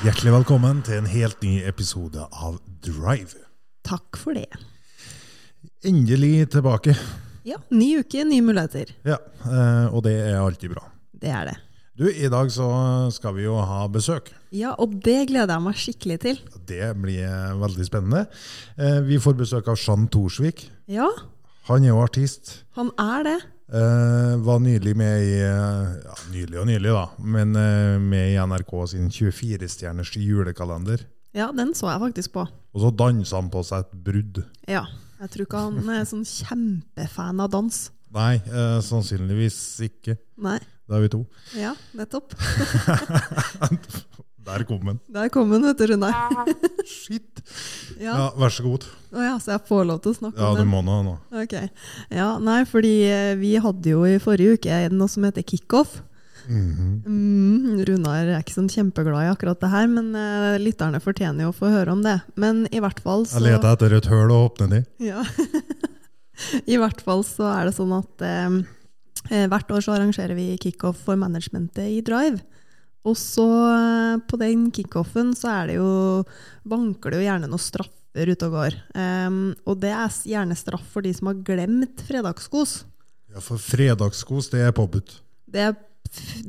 Hjertelig velkommen til en helt ny episode av Drive. Takk for det. Endelig tilbake. Ja, Ny uke, nye muligheter. Ja, eh, og det er alltid bra. Det er det. Du, I dag så skal vi jo ha besøk. Ja, og det gleder jeg meg skikkelig til. Det blir veldig spennende. Eh, Vi får besøk av Jean Thorsvik. Ja, Han er jo artist. han er det. Eh, var nylig med i eh, ja, Nylig og nylig, da. Men uh, med i NRK sin 24-stjerners julekalender. Ja, den så jeg faktisk på. Og så dansa han på seg et brudd. Ja, Jeg tror ikke han er sånn kjempefan av dans. Nei, uh, sannsynligvis ikke. Nei. Da er vi to. Ja, nettopp. Der kom den. Der kom den, vet du, Runar. Shit! Ja. Ja, vær så god. Å ja, så jeg får lov til å snakke Ja, om du den? må nå. nå. Ok. Ja, nei, fordi eh, vi hadde jo i forrige uke noe som heter kickoff. Mm, Runar er ikke sånn kjempeglad i akkurat det her, men uh, lytterne fortjener jo å få høre om det. Men i hvert fall så Jeg leter etter et høl å åpne det i. Ja. I hvert fall så er det sånn at eh, hvert år så arrangerer vi kickoff for managementet i Drive. Og så eh, på den kickoffen så er det jo vanker det jo gjerne noen straffer ute og går. Um, og det er gjerne straff for de som har glemt fredagskos. Ja, for fredagskos, det er påbudt. Det er,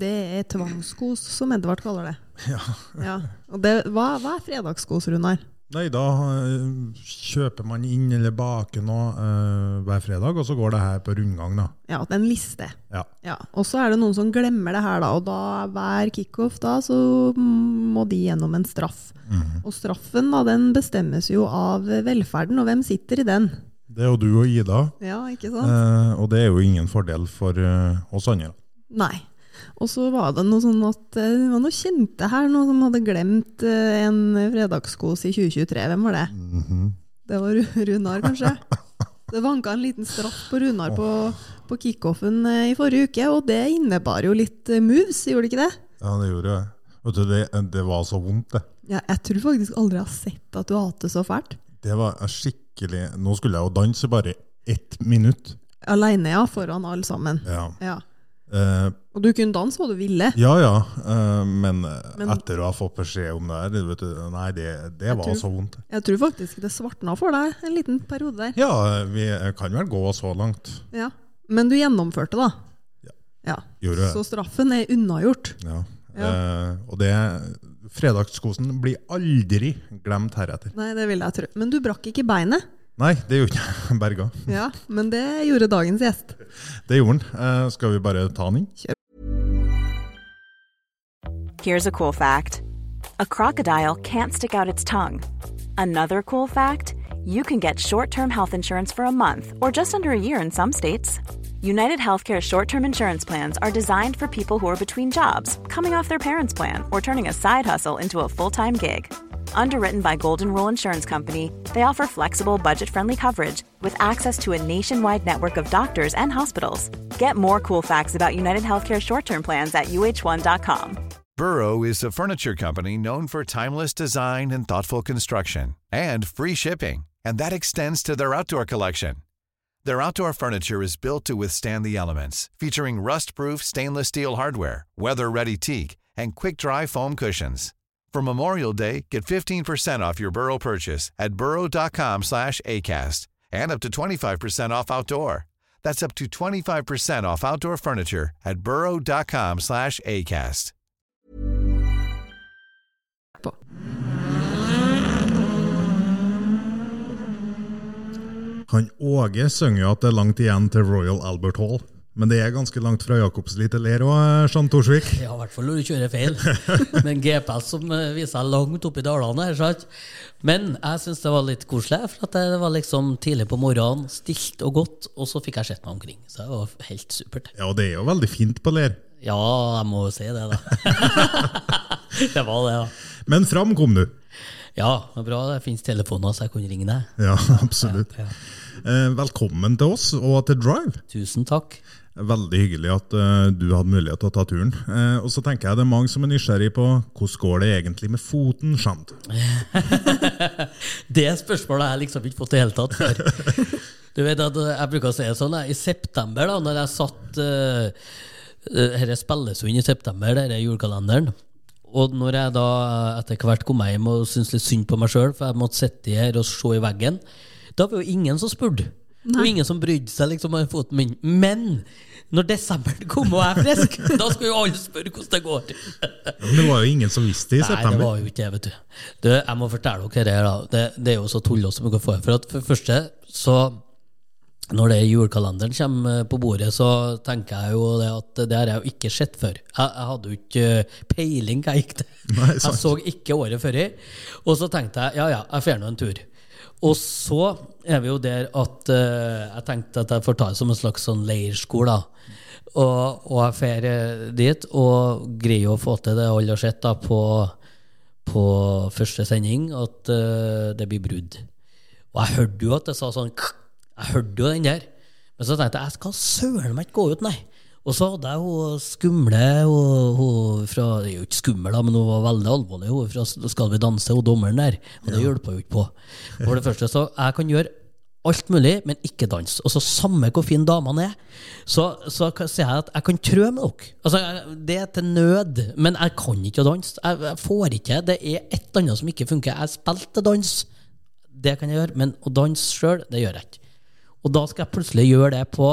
det er tvangskos, som Edvard kaller det. Ja. Ja. Og det, hva, hva er fredagskos, Runar? Nei, da eh, kjøper man inn eller baker noe eh, hver fredag, og så går det her på rundgang, da. Ja, det er en liste. Ja. Ja, og så er det noen som glemmer det her, da. Og da hver kickoff da, så må de gjennom en straff. Mhm. Og straffen da, den bestemmes jo av velferden, og hvem sitter i den? Det er jo du og Ida, Ja, ikke sant? eh, og det er jo ingen fordel for eh, oss andre. Nei. Og så var det noe sånn at eh, det var noe kjente her, noen som hadde glemt eh, en fredagskos i 2023. Hvem var det? Mhm. Det var Runar, kanskje? Det vanka en liten straff på Runar på, på kickoffen eh, i forrige uke, og det innebar jo litt moves, gjorde det ikke det? Ja, det gjorde det. Vet du, det, det var så vondt, det. Ja, jeg tror faktisk aldri jeg har sett at du hater så fælt. Det var skikkelig Nå skulle jeg jo danse bare ett minutt. Aleine, ja, foran alle sammen. Ja. Ja. Eh, Og du kunne danse hva du ville. Ja, ja, eh, men, eh, Men- etter å ha fått beskjed om det her, vet du, nei, det, det var tror- så vondt. Jeg tror faktisk det svartna for deg en liten periode der. Ja, vi kan vel gå så langt. Ja. Men du gjennomførte, da. Ja. Ja. Så straffen er unnagjort. Ja. Ja. Eh, og det Fredagskosen blir aldri glemt heretter. Nei, det vil jeg tro. Men du brakk ikke beinet. Nei, det gjorde ikke Berga. Ja, Men det gjorde dagens gjest. Det gjorde han. Eh, skal vi bare ta den inn? Here's a cool fact a crocodile can't stick out its tongue. Another cool fact you can get short term health insurance for a month or just under a year in some states. United Healthcare short term insurance plans are designed for people who are between jobs, coming off their parents' plan, or turning a side hustle into a full time gig. Underwritten by Golden Rule Insurance Company, they offer flexible, budget friendly coverage with access to a nationwide network of doctors and hospitals. Get more cool facts about United Healthcare short term plans at uh1.com. Burrow is a furniture company known for timeless design and thoughtful construction and free shipping, and that extends to their outdoor collection. Their outdoor furniture is built to withstand the elements, featuring rust-proof stainless steel hardware, weather-ready teak, and quick-dry foam cushions. For Memorial Day, get 15% off your Burrow purchase at burrow.com slash ACAST and up to 25% off outdoor. That's up to 25% off outdoor furniture at burrow.com slash ACAST. Han Åge synger at det er langt igjen til Royal Albert Hall. Men det er ganske langt fra Jakobsli til Ler òg, Jean Torsvik. Ja, i hvert fall når du kjører feil. Med en GPS som eh, viser langt oppi i dalene her, sant? Men jeg syns det var litt koselig, for at det var liksom tidlig på morgenen, stilt og godt, og så fikk jeg sett meg omkring. Så det var helt supert. Ja, og det er jo veldig fint på Ler. Ja, jeg må jo si det, da. det var det, da. Men fram kom du. Ja, det er bra det finnes telefoner, så jeg kunne ringe deg. Ja, absolutt. Ja. ja. velkommen til oss og til Drive. Tusen takk. Veldig hyggelig at uh, du hadde mulighet til å ta turen. Uh, og så tenker jeg det er mange som er nysgjerrig på hvordan går det egentlig med foten, Jean? Det spørsmålet har jeg liksom ikke fått i det hele tatt før. Du vet at Jeg bruker å si det sånn, jeg, i september, da når jeg satt uh, Dette spilles jo inn i september, denne julekalenderen. Og når jeg da etter hvert kom hjem og syntes litt synd på meg sjøl, for jeg måtte sitte her og se i veggen, da var jo ingen som spurte. Det Og ingen som brydde seg liksom om foten min. Men når desemberen kom og jeg er frisk, da skal jo alle spørre hvordan det går. Men det var jo ingen som visste det i Nei, det var jo ikke det, vet du. du. Jeg må fortelle dere her, da. Det, det er jo så tullete som det går for. For at for det første, så når det julekalenderen kommer på bordet, så tenker jeg jo det at det har jeg jo ikke sett før. Jeg, jeg hadde jo ikke peiling hva jeg gikk til. Nei, jeg så ikke året før. Og så tenkte jeg ja, ja, jeg får nå en tur. Og så er vi jo der at uh, jeg tenkte at jeg får ta det som en slags sånn leirskole. Og, og jeg drar dit og greier å få til det alle har sett på, på første sending, at uh, det blir brudd. Og jeg hørte jo at det sa sånn Jeg hørte jo den der. Men så tenkte jeg jeg skal søren meg ikke gå ut, nei. Og så hadde jeg hun skumle hun, hun fra, Jeg er jo ikke skummel, men hun var veldig alvorlig. Hun fra Skal vi danse, hun dommeren der. Og det hjelper jo ikke på. For det første, så jeg kan gjøre alt mulig, men ikke dans. Og så Samme hvor fin damene er, så, så sier jeg at jeg kan trø med dere. Altså, jeg- det er til nød, men jeg kan ikke å danse. Jeg, jeg får ikke. Det er et eller annet som ikke funker. Jeg spilte dans, det kan jeg gjøre, men å danse sjøl, det gjør jeg ikke. Og da skal jeg plutselig gjøre det på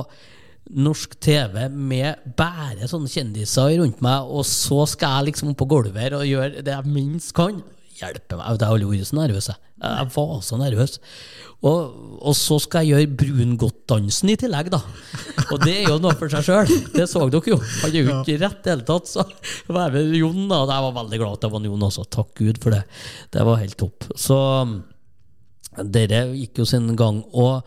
norsk TV med bare sånne kjendiser rundt meg, og så skal jeg liksom opp på gulvet her og gjøre det jeg minst kan. Hjelpe meg. Jeg har aldri vært så nervøs. Jeg. jeg var så nervøs. Og, og så skal jeg gjøre brungodtdansen i tillegg, da. Og det er jo noe for seg sjøl. Det så dere jo. Han er jo ikke rett i det hele tatt. Så var med Jon, da. Jeg var veldig glad at det var Jon også. Takk Gud for det. Det var helt topp. Så dere gikk jo sin gang. Og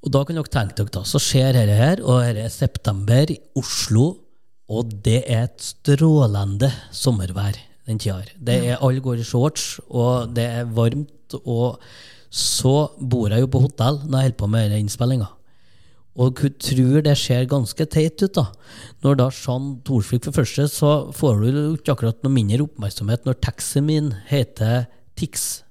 og da kan dere tenke dere da, så skjer dette her, og dette er september i Oslo, og det er et strålende sommervær den tida her. Det er Alle går i shorts, og det er varmt, og så bor jeg jo på hotell når jeg holder på med denne innspillinga. Og hun tror det ser ganske teit ut, da. Når da Jean Thorsvik for første, så får du ikke akkurat noe mindre oppmerksomhet når taxien min heter Tix.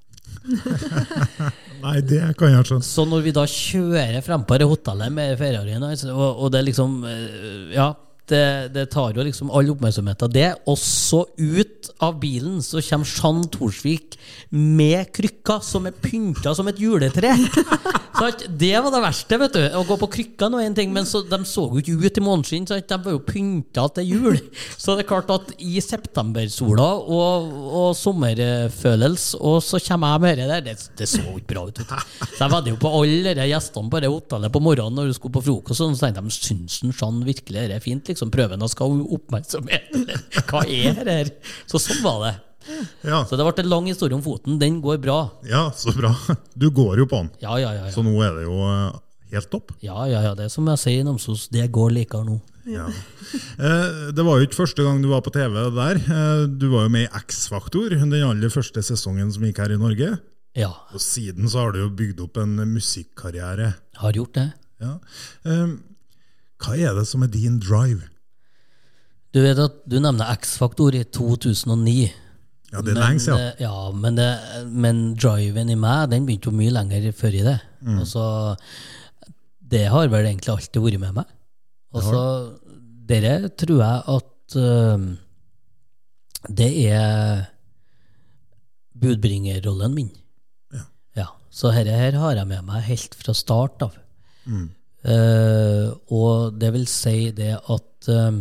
Nei, det kan jeg skjønne. Så når vi da kjører frempå det hotellet med Ferrarien, altså, og, og det liksom eh, Ja, det, det tar jo liksom all oppmerksomhet av det. Og så ut av bilen så kommer Jean Thorsvik med krykka som er pynta som et juletre. Sant? Det var det verste, vet du. Å gå på krykka nå er en ting, men så, de så jo ikke ut i måneskinn. De var jo pynta til jul. Så det er klart at i septembersola og, og sommerfølelse, og så kommer jeg med det der, det, det så ikke bra ut. Så jeg vedder jo på alle de gjestene på det hotellet på morgenen når du skulle på frokost, og så tenkte de syns Jean virkelig det er fint, liksom. Prøven og skal oppmerksomhet. Hva er det her? Så sånn var det. Ja, Så det ble en lang historie om foten. Den går bra. ja, så bra. Du går jo på den. Ja, ja, ja. ja. Så nå er det jo eh, helt topp. Ja, ja, ja. Det er som jeg sier i Namsos, det går likere nå. Ja. Eh, det var jo ikke første gang du var på TV der. Eh, du var jo med i X-Faktor, den aller første sesongen som gikk her i Norge. Ja, Og siden så har du jo bygd opp en musikkarriere. har gjort det. Ja. Eh, Hva er det som er din drive? Du vet at du nevner X-Faktor i 2009. Ja, det er lenge siden. eh, Ja, men, det, men driven i meg, den begynte jo mye lenger før i det. Mm. Altså, det har vel egentlig alltid vært med meg. Altså, dere tror jeg at uh, det er budbringerrollen min. Ja. Ja, så dette her har jeg med meg helt fra start av. Mm. Eh, og det vil si det at uh,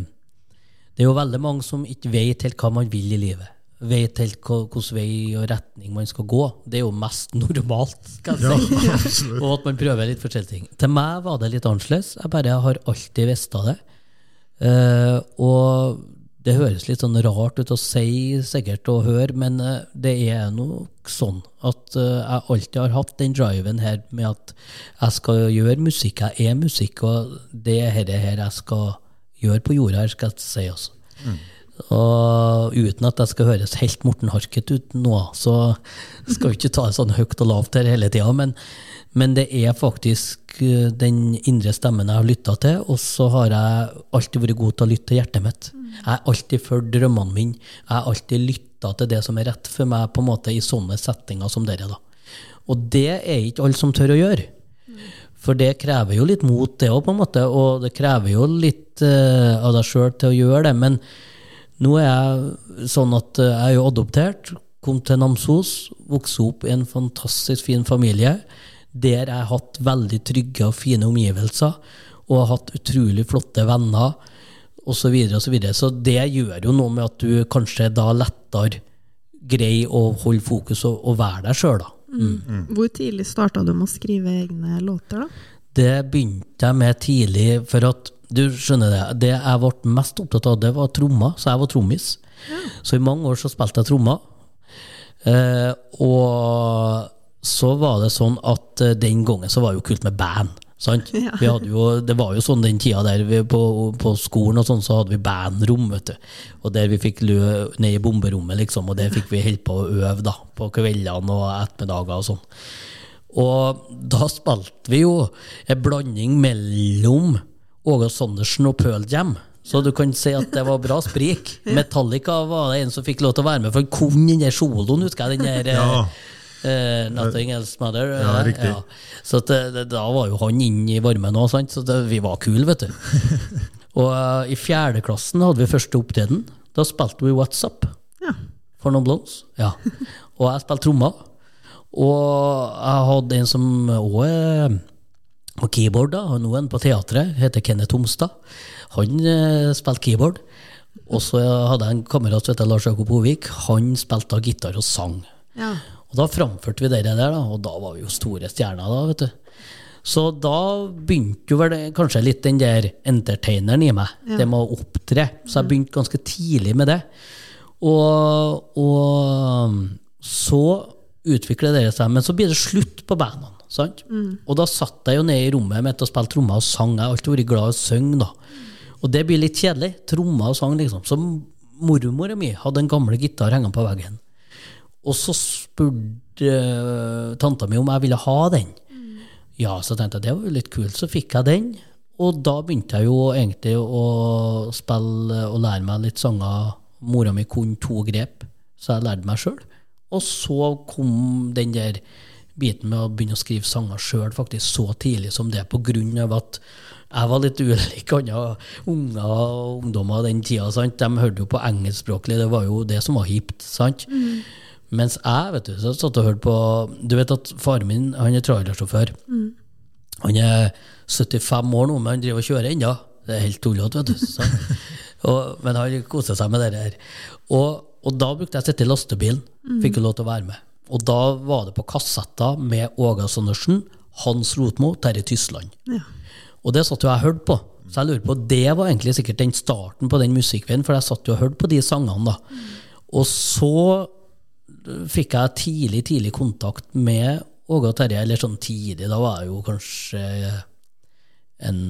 det er jo veldig mange som ikke vet helt hva man vil i livet. Vet helt hvilken vei og retning man skal gå. Det er jo mest normalt, skal jeg si. Ja, og at man prøver litt forskjellige ting. Til meg var det litt annerledes. Jeg bare har alltid visst av det. Uh, og det høres litt sånn rart ut å si sikkert og høre, men eh, det er nok sånn at eh, jeg alltid har hatt den driven her med at jeg skal gjøre musikk. Jeg er musikk, og det er dette her jeg skal gjøre på jorda her, skal jeg si. Altså. Og uten at jeg skal høres helt Morten Harket ut nå, så skal vi ikke ta det sånn høyt og lavt her hele tida. Men, men det er faktisk eh, den indre stemmen jeg har lytta til, og så har jeg alltid vært god til å lytte til hjertet mitt. Jeg har alltid fulgt drømmene mine. Jeg har alltid lytta til det som er rett for meg på en måte i sånne settinger som dere. da. Og det er ikke alle som tør å gjøre. For det krever jo litt mot, det òg, på en måte. Og det krever jo litt uh, av deg sjøl til å gjøre det. Men nå er jeg sånn at eh, jeg er jo adoptert. Kom til Namsos, vokste opp i en fantastisk fin familie. Der jeg har hatt veldig trygge og fine omgivelser. Og har hatt utrolig flotte venner, osv. Så, videre, og så, videre. så det gjør jo noe med at du kanskje da lettere greier å holde fokus og, og være deg sjøl, da. Mm. Hvor tidlig starta du med å skrive egne låter, da? Det begynte jeg med tidlig, for at du skjønner det, det jeg ble mest opptatt av, det var trommer, så jeg var trommis. Så i mange år så spilte jeg trommer. Eh, og så var det sånn at eh, den gangen så var det jo kult med band. Sant? Ja. Jo, det var jo sånn den tida der vi på, på skolen og sånn, så hadde vi bandrom, vet du. Og der vi fikk lø ned i bomberommet, liksom, og der fikk vi holde på å øve da, på kveldene og ettermiddager og sånn. Og da spilte vi jo en blanding mellom Åge Sandersen og Pearl Jam. Så du kan si at det var bra sprik. Metallica var det en som fikk lov til å være med, for han kunne den der soloen, husker jeg. den der... eh, Ja. Uh, nothing else matter. Ja, eh, riktig. Så at det, det, da var jo han inne i varmen òg, så det, vi var kule, vet du. Og uh, i fjerdeklassen hadde vi første opptreden. Da spilte vi WhatsApp Ja. for noen blondes. Ja. Og jeg spilte trommer. Og jeg hadde en som òg på keyboard, da, og nå er på teatret, heter Kenneth Homstad. Han eh, spilte keyboard. Og så hadde jeg en kamerat som heter Lars Jakob Hovik. Han spilte gitar og sang. Ja. Og da framførte vi det der, da, og da var vi jo store stjerner, da, vet du. Så da begynte jo vel kanskje litt den der entertaineren i meg, det med å opptre. Så jeg begynte ganske tidlig med det. Og, og så utvikler det seg, men så blir det slutt på bandene. Sant? Og da satt jeg jo nede i rommet mitt og spilte trommer og sang. Jeg har alltid vært glad i å synge, da. Og det blir litt kjedelig. Trommer og sang, liksom. Så mormora mi hadde en gamle gitar hengende på veggen. Og så spurte uh, tanta mi om jeg ville ha den. Ja, så tenkte jeg det var litt kult. Så fikk jeg den. Og da begynte jeg jo egentlig å spille og lære meg litt sanger. Mora mi kunne to grep, så jeg lærte meg sjøl. Og så kom den der biten med å begynne å skrive sanger sjøl faktisk så tidlig som det, av at jeg var litt ulik andre unger og ungdommer den tida. Sant? De hørte jo på engelskspråklig, det var jo det som var hipt. sant? Mens jeg vet du, så satt og hørte på Du vet at faren min han er trailersjåfør. Han er 75 år nå, men han driver og kjører ennå. Det er helt tullete, vet du. Så, og, men han koser seg med det der. Og, og da brukte jeg å sitte i lastebilen. Fikk jo lov til å være med. Og da var det på kassetter med Åge Sandersen, Hans Rotmo, Terje Tysland. Ja. Og det satt jo jeg og hørte på. Så jeg lurer på, Det var egentlig sikkert den starten på den musikkveien, for jeg satt jo og hørte på de sangene. da. Og så fikk jeg tidlig tidlig kontakt med Åge og Terje, eller sånn tidlig, da var jeg jo kanskje en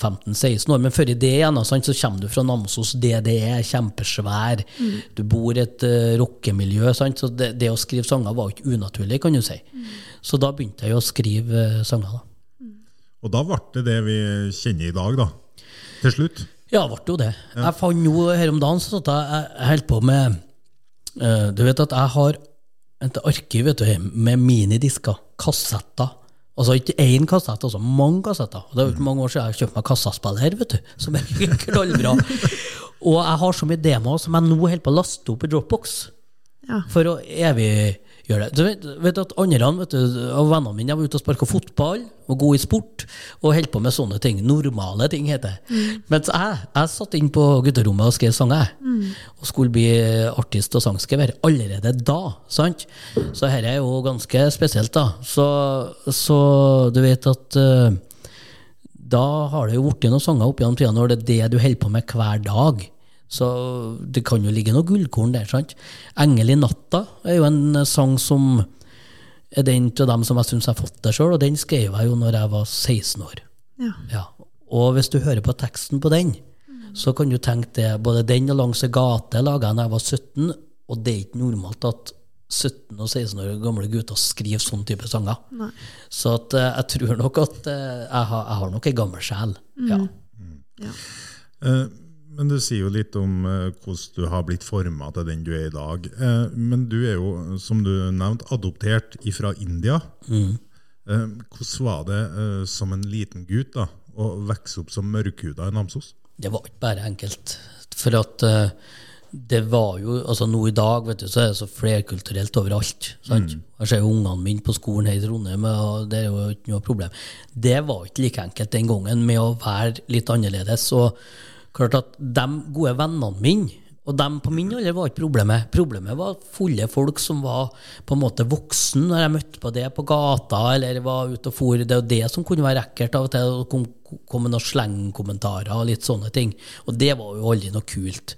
15-16 år. Men før i det igjen, sant, så kommer du fra Namsos, DDE, kjempesvær. Du bor i et uh, rockemiljø. Sant, så det, det å skrive sanger var jo ikke unaturlig, kan du si. Så da begynte jeg å skrive uh, sanger. da. Og da ble det det vi kjenner i dag, da. Til slutt. Ja, det ble jo det. Jeg fant jo her om dagen så at jeg, jeg holdt på med uh, Du vet at jeg har et arkiv vet du, med minidisker, kassetter. Altså ikke én kassett, altså mange kassetter. Og det er jo ikke mange år siden jeg kjøpte meg kassaspiller, vet du, som er knallbra. Og jeg har så mye demoer som jeg nå holder på å laste opp i Dropbox Ja. for å eviggjøre det. Du vet, vet at andre vet du, av vennene mine var ute og sparka fotball og god i sport og holdt på med sånne ting. Normale ting, heter det. Mens jeg, jeg satt inn på gutterommet og skrev sanger, Mm. Og skulle bli artist og sangskriver allerede da. sant? Så dette er jo ganske spesielt, da. Så, så du vet at uh, da har det jo blitt noen sanger opp gjennom tida når det er det du holder på med hver dag. Så det kan jo ligge noe gullkorn der. sant? 'Engel i natta' er jo en sang som er den av dem som jeg syns jeg har fått det sjøl, og den skrev jeg jo når jeg var 16 år. Ja. Ja. Og hvis du hører på teksten på den, så kan du tenke det både den og 'Langs ei gate' laga jeg da jeg var 17, og det er ikke normalt at 17 og 16 år gamle gutter skriver sånn type sanger. Nei. Så at, eh, jeg tror nok at eh, jeg, har, jeg har nok ei gammel sjel. Ja. Ja. Eh, Men du sier jo litt om eh, hvordan du har blitt forma til den du er i dag. Eh, Men du er jo, som du nevnte, adoptert fra India. Mm. Eh, Hvordan var det eh, som en liten gutt da, å vokse opp som mørkhuda i Namsos? Det var ikke bare enkelt. For at eh, det var jo altså Nå i dag vet du, så er det så flerkulturelt overalt. sant? Jeg ser jo ungene mine på skolen her i Trondheim, og det er jo ikke noe problem. Det var ikke like enkelt den gangen med å være litt annerledes. Og klart at de gode vennene mine og dem på min alder var ikke problemet. Problemet var fulle folk som var på en måte voksen når jeg møtte på det på gata, eller var ute og for. Det er det som kunne være ekkelt av og til, kom, kom noen slengkommentarer og litt sånne ting. Og det var jo aldri noe kult.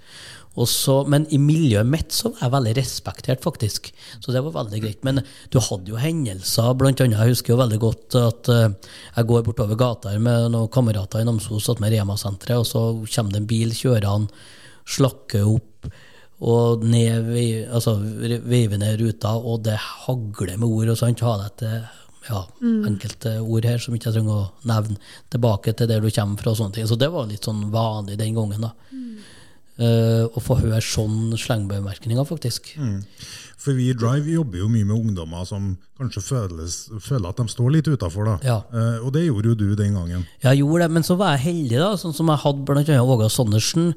Og så, men i miljøet mitt så var jeg veldig respektert, faktisk. Så det var veldig greit. Men du hadde jo hendelser, blant annet. Jeg husker jo veldig godt at uh, jeg går bortover gata med noen kamerater i Namsos med Rema-senteret, og så kommer det en bil kjørende, slakker opp og ned, altså veiver ned ruta, og det hagler med ord og sånt. Ha deg til ja, enkelte ord her som ikke jeg trenger å nevne. Tilbake til der du kommer fra og sånne ting. Så det var litt sånn vanlig den gangen, da. Eh, å få høre sånn slengbemerkninger, faktisk. For vi i Drive jobber jo mye med ungdommer som kanskje føles, føler at de står litt utafor. Ja. Eh, og det gjorde jo du den gangen. Jeg gjorde det, men så var jeg heldig, da, sånn som jeg hadde annet Åge Sandersen.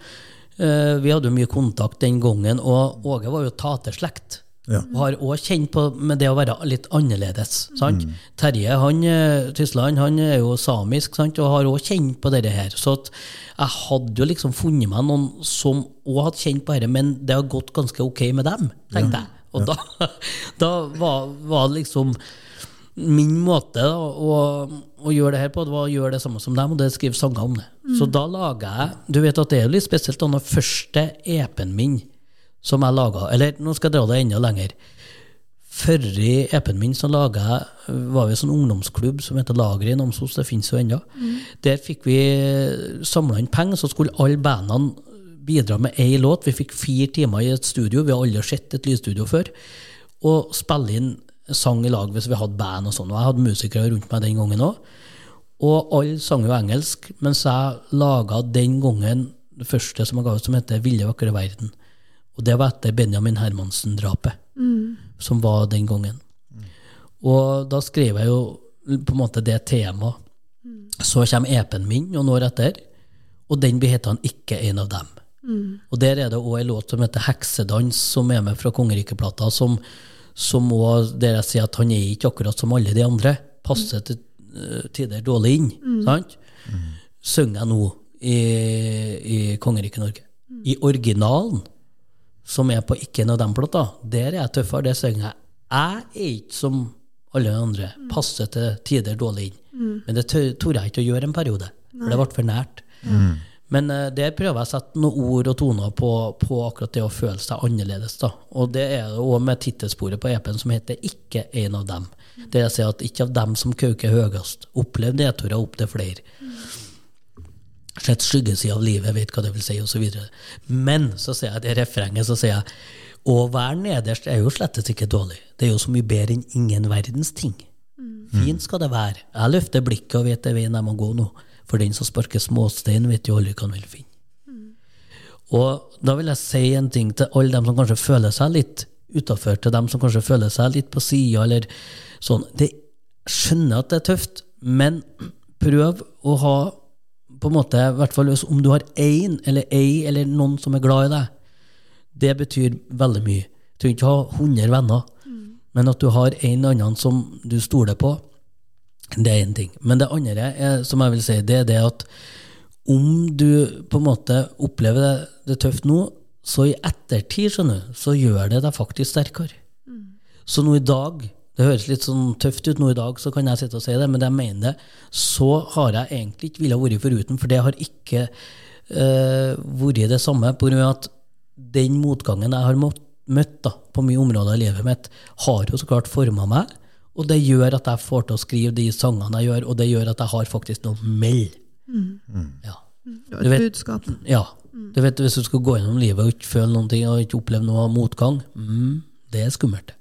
Eh, vi hadde jo mye kontakt den gangen, og Åge var jo taterslekt. Ja. Og har òg kjent på med det å være litt annerledes. sant? Terje han, eh, Tysland han er jo samisk sant? og har òg kjent på dette her. Så at jeg hadde jo liksom funnet meg noen som òg hadde kjent på dette, men det har gått ganske ok med dem, tenkte jeg. Og da, da var, var liksom min måte å, å gjøre det her på, det var å gjøre det samme som dem, og det skriver skrive sanger om det. Så da laga jeg Du vet at det er jo litt spesielt da når første EP-en min som jeg laga Eller nå skal jeg dra det enda lenger. Før i EP-en min så laga jeg var vi en sånn ungdomsklubb som heter Lageret i Namsos. Det fins jo ennå. Der fikk vi samla inn penger, så skulle alle bandene bidra med én låt. Vi fikk fire timer i et studio. Vi har aldri sett et lydstudio før. Og spille inn sang i lag hvis vi hadde band og sånn. Og jeg hadde musikere rundt meg den gangen òg. Og alle sang jo engelsk, mens jeg laga den gangen det første som jeg ga ut, som heter 'Ville vakre verden'. Og det var etter Benjamin Hermansen-drapet, som var den gangen. Og da skrev jeg jo på en måte det temaet. Så kommer EP-en min noen år etter, og den blir hetende 'Ikke en av dem'. Og der er det òg en låt som heter 'Heksedans', som er med fra Kongerikeplata, som, som også, der jeg sier at han er ikke akkurat som alle de andre. Passer til eh, tider dårlig inn. Sant? Synger jeg nå i, i Kongeriket Norge. I originalen, som er på Ikke en av dem da, der er jeg tøffere. Det synger jeg 'Jeg er ikke som alle andre'. Passer til tider dårlig inn. Men det torde jeg ikke å gjøre en periode, for det ble for nært. Men uh, der prøver jeg å sette noen ord og toner på, på akkurat det å føle seg annerledes. Da. Og det er det også med tittelsporet på EP-en som heter 'Ikke en av dem'. Der jeg sier at ikke av dem som kauker høyest, opplever nedturer opp til flere. Sett skyggesida av livet, vet hva det vil si, osv. Men så sier jeg det refrenget, så sier jeg å være nederst er jo slettes ikke dårlig. Det er jo så mye bedre enn ingen verdens ting. Fint skal det være. Jeg løfter blikket og vet det veien jeg må gå nå. For den som sparker småstein, vet jo aldri hva han vil finne. Og da vil jeg si en ting til alle dem som kanskje føler seg litt utafor, til dem som kanskje føler seg litt på sida, eller sånn. De skjønner at det er tøft, men prøv å ha på en måte, i hvert fall om du har én eller ei eller noen som er glad i deg, det betyr veldig mye. Du trenger ikke ha 100 venner, men at du har en eller annen som du stoler på, det er én ting. Men det andre er, som jeg vil si, det er det at om du på en måte opplever det, det tøft nå, så i ettertid, skjønner du, så gjør det deg faktisk sterkere. Så nå i dag Det høres litt sånn tøft ut nå i dag, så kan jeg sitte og si det, men jeg mener det. Så har jeg egentlig ikke villet vært foruten, for det har ikke eh, vært det samme. På grunn av at den motgangen jeg har møtt da, på mye områder i livet mitt, har jo så klart forma meg. Og det gjør at jeg får til å skrive de sangene jeg gjør, og det gjør at jeg har faktisk noe å melde. Ja. Det Du var et vet- budskap. Ja. Du vet, Hvis du skal gå gjennom livet og ikke føle noen ting og ikke oppleve noe motgang, mm, det er skummelt.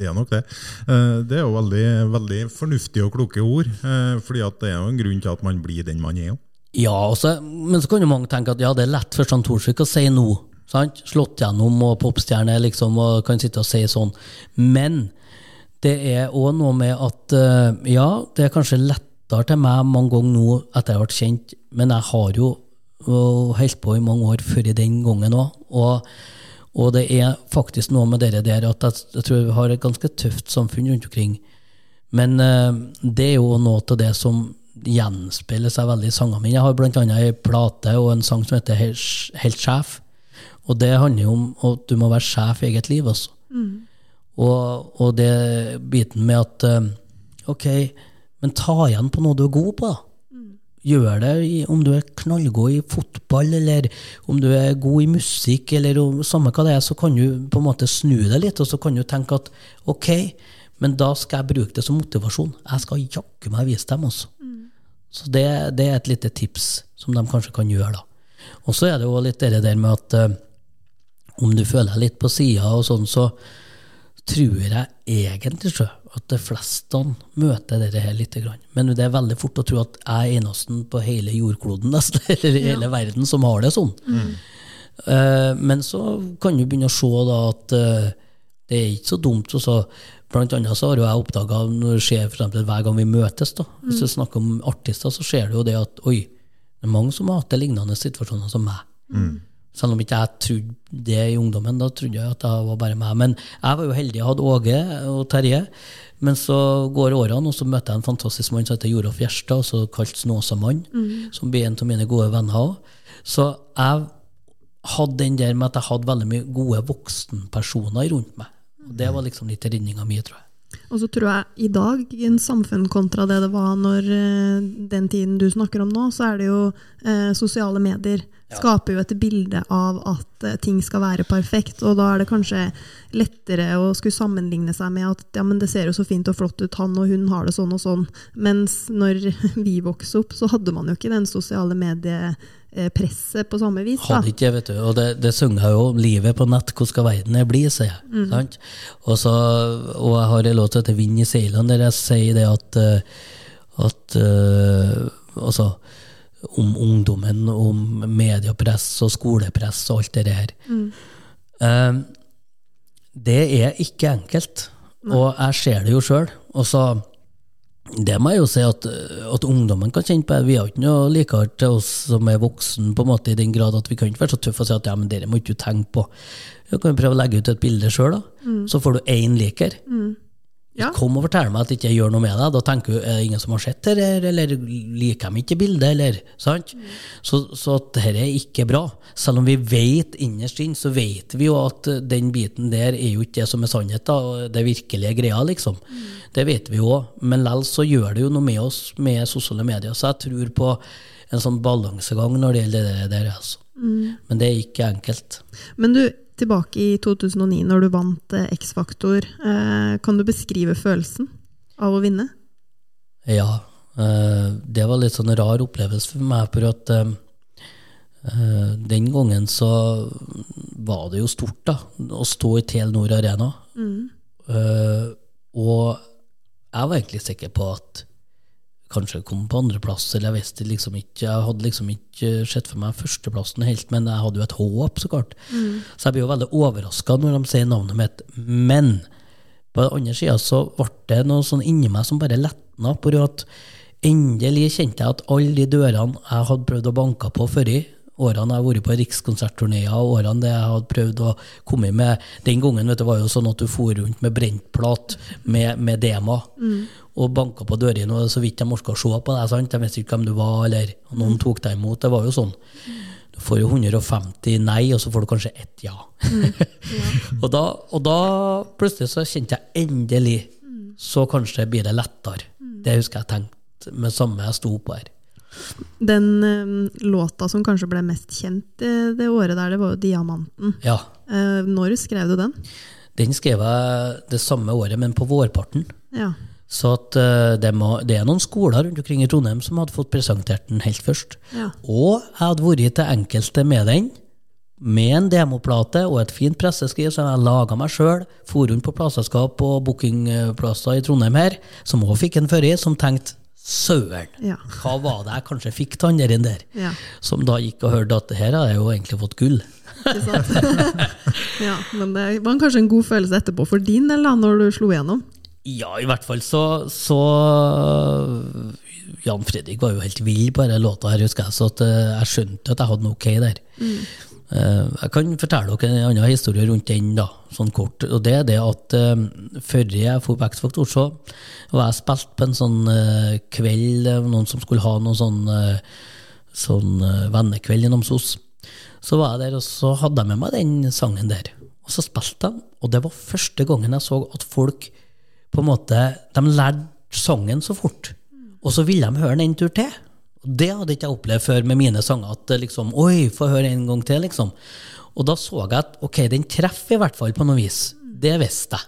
Det er nok det. Eh, Det er jo veldig, veldig fornuftige og kloke ord, eh, fordi det er jo en grunn til at man blir den man er. Ja, også, men så kan jo mange tenke at ja, det er lett for Jan Thorsvik å si nå. Sant? Slått gjennom og popstjerne, liksom, og kan sitte og si sånn. Men det er òg noe med at eh, ja, det er kanskje lettere til meg mange ganger nå etter jeg vært kjent, men jeg har jo holdt på i mange år før i den gangen òg. Og, og det er faktisk noe med dere der at jeg, jeg tror vi har et ganske tøft samfunn rundt omkring. Men eh, det er jo noe av det som gjenspeiler seg veldig i sangene mine. Jeg har annet ei plate og en sang som heter Helt sjef. Og det handler jo om at du må være sjef i eget liv, altså. Og, og det biten med at eh, Ok, men ta igjen på noe du er god på, da. Gjør det om du er knallgod i fotball, eller om du er god i musikk, eller om, samme hva det er, så kan du på en måte snu deg litt, og så kan du tenke at ok, men da skal jeg bruke det som motivasjon. Jeg skal jaggu meg vise dem, altså. Så det, det er et lite tips som de kanskje kan gjøre, da. Og så er det jo litt det der med at uh, om du føler deg litt på sida og sånn, så tror jeg egentlig sjø, at de fleste møter dette her lite grann. Men det er veldig fort å tro at jeg er eneste på hele jordkloden, nesten, eller i hele verden, som har det sånn. Eh, men så kan du begynne å se da at uh, det er ikke så dumt. Og så, blant annet så har jo jeg oppdaga hver gang vi møtes, da, hvis vi snakker om artister, så ser du jo det at oi, det er mange som har hatt lignende situasjoner som meg. Selv om ikke jeg trodde det i ungdommen, da trodde jeg at det var bare meg. Men jeg var jo heldig, jeg hadde Åge og Terje. Men så går årene, og så møter jeg en fantastisk mann som heter Jorolf Gjerstad, også kalt Snåsamann, som blir en av mine gode venner òg. Så jeg hadde den der med at jeg hadde veldig mye gode voksenpersoner rundt meg. Og det var liksom litt redninga mi, tror jeg. Og så tror jeg i dag, i en samfunn kontra det det var når eh, den tiden du snakker om nå, så er det jo eh, sosiale medier. Skaper jo et bilde av at eh, ting skal være perfekt. Og da er det kanskje lettere å skulle sammenligne seg med at ja, men det ser jo så fint og flott ut, han og hun har det sånn og sånn. Mens når vi vokste opp, så hadde man jo ikke den sosiale mediepresset på samme vis. Da. Hadde ikke vet du. Og det, det synger jeg jo om. 'Livet på nett, hvor skal verden bli', sier jeg. Sant? Og, så, og jeg har en låt som heter 'Vind i seilene', der jeg sier det at, eh, at eh, Altså om ungdommen, om mediepress og skolepress og alt det der. Eh, det er ikke enkelt. Og jeg ser det jo sjøl. Og så det må jeg jo si at, at ungdommen kan kjenne på. Vi har ikke noe likere til oss som er voksen, på en måte i den grad at vi kan ikke være så tøffe og si at ja, men dere må ikke tenke på. Du kan prøve å legge ut et bilde sjøl, da. Så får du én liker. Ja. Kom og fortell meg at jeg ikke gjør noe med deg. Da tenker du er det ingen som har sett det, eller liker de ikke bildet, eller sant? Så, så at dette er ikke bra. Selv om vi vet innerst inne, så vet vi jo at den biten der er jo ikke det som er sannhet, da, og det virkelige greia, liksom. Det vet vi jo òg, men likevel så gjør det jo noe med oss med sosiale medier. Så jeg tror på en sånn balansegang når det gjelder det der, altså. Men det er ikke enkelt. Men du, tilbake i 2009, når du vant eh, X-Faktor, eh, kan du beskrive følelsen? av å vinne? Ja. eh, det var litt sånn rar opplevelse for meg, for at den gangen så var det jo stort, da, å stå i Telenor Arena. Eh, og jeg var egentlig sikker på at kanskje kom på andreplass, eller jeg visste liksom ikke Jeg hadde liksom ikke sett for meg førsteplassen helt, men jeg hadde jo et håp, så klart. Så jeg blir jo veldig overraska når de sier navnet mitt. Men på den andre sida så ble det noe sånn inni meg som bare letna, på at endelig kjente jeg at alle de dørene jeg hadde prøvd å banke på før i, årene jeg har vært på rikskonsertturneer, og årene det jeg hadde prøvd å komme med Den gangen vet du, var jo sånn at du for rundt med brentplat med, med demo, og banka på dørene, og så vidt de orka å se på deg. sant? De visste ikke hvem du var, eller og noen tok deg imot. Det var jo sånn. Du får jo 150 nei, og så får du kanskje ett ja. og, da, og da plutselig så kjente jeg endelig, så kanskje blir det lettere. Det husker jeg tenkte med samme jeg sto på her. Den eh, låta som kanskje ble mest kjent det, det året der, det var jo 'Diamanten'. Ja. Eh, når skrev du den? Den skrev jeg det samme året, men på vårparten. Ja. Så at uh, det, må, det er noen skoler rundt omkring i Trondheim som hadde fått presentert den helt først. Ja. Og jeg hadde vært til enkelte med den, med en demoplate og et fint presseskriv som jeg laga meg sjøl. For rundt på plateselskap og bookingplasser i Trondheim her, som òg fikk en før i, som tenkte søren, Ja. hva var det jeg kanskje fikk til han der inne der? Ja. Som da gikk og hørte at det her har jeg jo egentlig fått gull. Ja, men det var kanskje en god følelse etterpå for din del, da, når du slo igjennom? Ja, i hvert fall så, så Jan Fredrik var jo helt vill på denne låta, her, husker jeg, så at, eh, jeg skjønte at jeg hadde noe ok der. Mm. jeg kan fortelle dere en annen historie rundt den, da, sånn kort. Og det er det at før jeg dro på X-Faktor, så var jeg spilt på en sånn kveld, noen som skulle ha noen sånn, sånn vennekveld i Namsos. Så var jeg der, og så hadde jeg med meg den sangen der. Og så spilte jeg, og det var første gangen jeg så at folk på en måte, de lærte sangen så fort. Og så ville de høre den en tur til. Det hadde ikke jeg opplevd før med mine sanger. At liksom, oi, få høre en gang til, liksom. Og da så jeg at ok, den treffer i hvert fall på noe vis. Det visste jeg.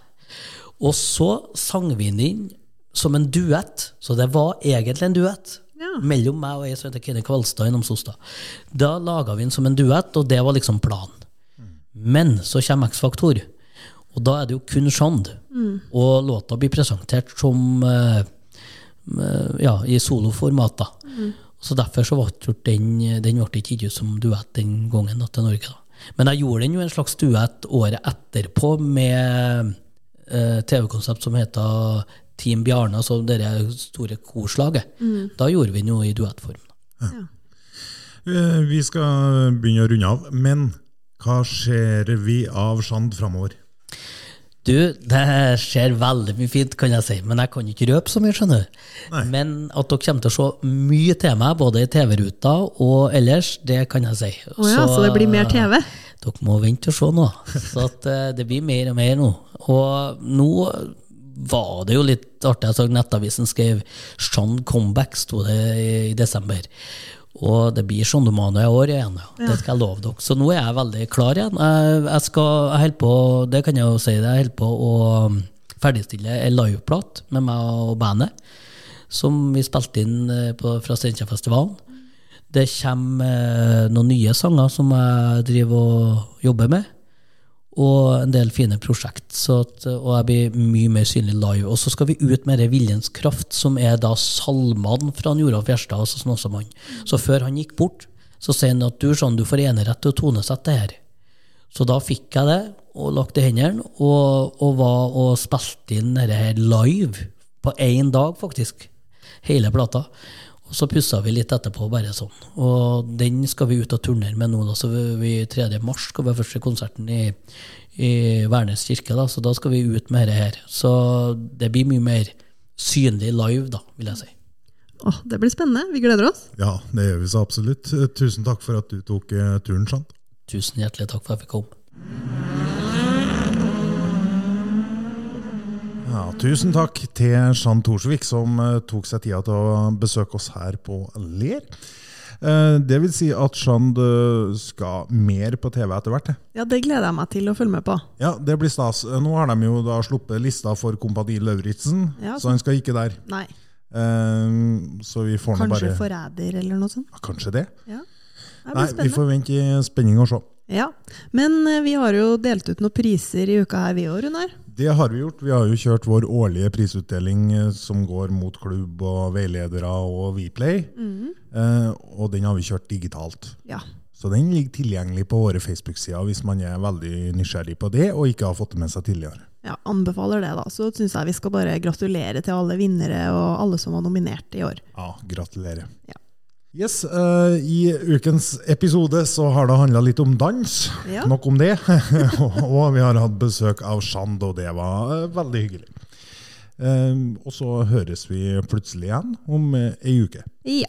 Og så sang vi den inn som en duett. Så det var egentlig en duett. Ja. Mellom meg og ei som heter Kine Kvalstad i Namsos. Da Da laga vi den som en duett, og det var liksom planen. Men så kommer X-Faktor, og da er det jo kun Shand. Og låta blir presentert som eh, eh, ja, i soloformat. da. Så Derfor så ble den, den ble ikke gitt ut som duett den gangen da, til Norge. da. Men jeg gjorde den jo en slags duett året etterpå med eh, TV-konsept som heter Team Bjarne, altså det store korslaget. Da gjorde vi den jo i duettform. Eh, Vi skal begynne å runde av, men hva ser vi av Sjand framover? Du, det skjer veldig mye fint, kan jeg si, men jeg kan ikke røpe så mye, skjønner du. Nei. Men at dere kommer til å se mye til meg, både i TV-ruta og ellers, det kan jeg si. Oh ja, så det blir mer TV? Dere må vente og se nå. Så at eh, det blir mer og mer nå. Og nå var det jo litt artig. Jeg så Nettavisen skrev 'Sean comeback', sto det i, i desember. Og det blir sånn i år igjen, ja. det skal jeg love dere. Så nå er jeg veldig klar igjen. Jeg, jeg skal, jeg på, det kan jeg jo si, jeg holder på å um, ferdigstille en liveplat med meg og bandet, som vi spilte inn eh, på, fra Steinkjerfestivalen. Det kommer eh, noen nye sanger som jeg driver og jobber med, og en del fine prosjekt. At, og jeg blir mye mer synlig live. Og så skal vi ut med det Viljens kraft, som er da salmene fra Joralf Gjerstad, altså Snåsamannen. Så før han gikk bort, så sier han at du, sånn, du får enerett til å tonesette det her. Så da fikk jeg det, og lagt i hendene, og, og var og spilte inn dette her live. På én dag, faktisk. Hele plata. Og så pussa vi litt etterpå, bare sånn. Og den skal vi ut og turnere med nå, da. Så vi, vi 3. mars skal vi ha første konserten i, i Værnes kirke, da. Så da skal vi ut med dette her. Så det blir mye mer synlig live, da, vil jeg si. Åh, det blir spennende. Vi gleder oss. Ja, det gjør vi så absolutt. Tusen takk for at du tok eh, turen, Sjand. Tusen hjertelig takk for at jeg fikk komme. Tusen takk til Jean Thorsvik, som eh, tok seg tida til å besøke oss her på Ler. Eh, det vil si at Shand skal mer på TV etter hvert. Ja, det gleder jeg meg til å følge med på. Ja, det blir stas. Eh, Nå har de jo da sluppet lista for Kompani Lauritzen, Ja, så han skal ikke der. Nei, så vi får nå kanskje bare Forræder eller noe sånt. Ja, Kanskje det? Ja, det Nei, vi får vente i spenning og se. Ja, Men vi har jo delt ut noen priser i uka her, vi òg, Runar. Det har vi gjort. Vi har jo kjørt vår årlige prisutdeling eh, som går mot klubb og veiledere og Vplay. Eh, og den har vi kjørt digitalt. Ja. Så den ligger tilgjengelig på våre Facebook-sider hvis man er veldig nysgjerrig på det og ikke har fått det med seg tidligere. ja, anbefaler det, da. Så syns jeg vi skal bare gratulere til alle vinnere og alle som var nominert i år. Ja, gratulerer. Ja. Yes, uh, I ukens episode så har det handla litt om dans. Ja. Nok om det. og vi har hatt besøk av Shand, og det var eh, veldig hyggelig. Uh, og så høres vi plutselig igjen om ei uke. Ja.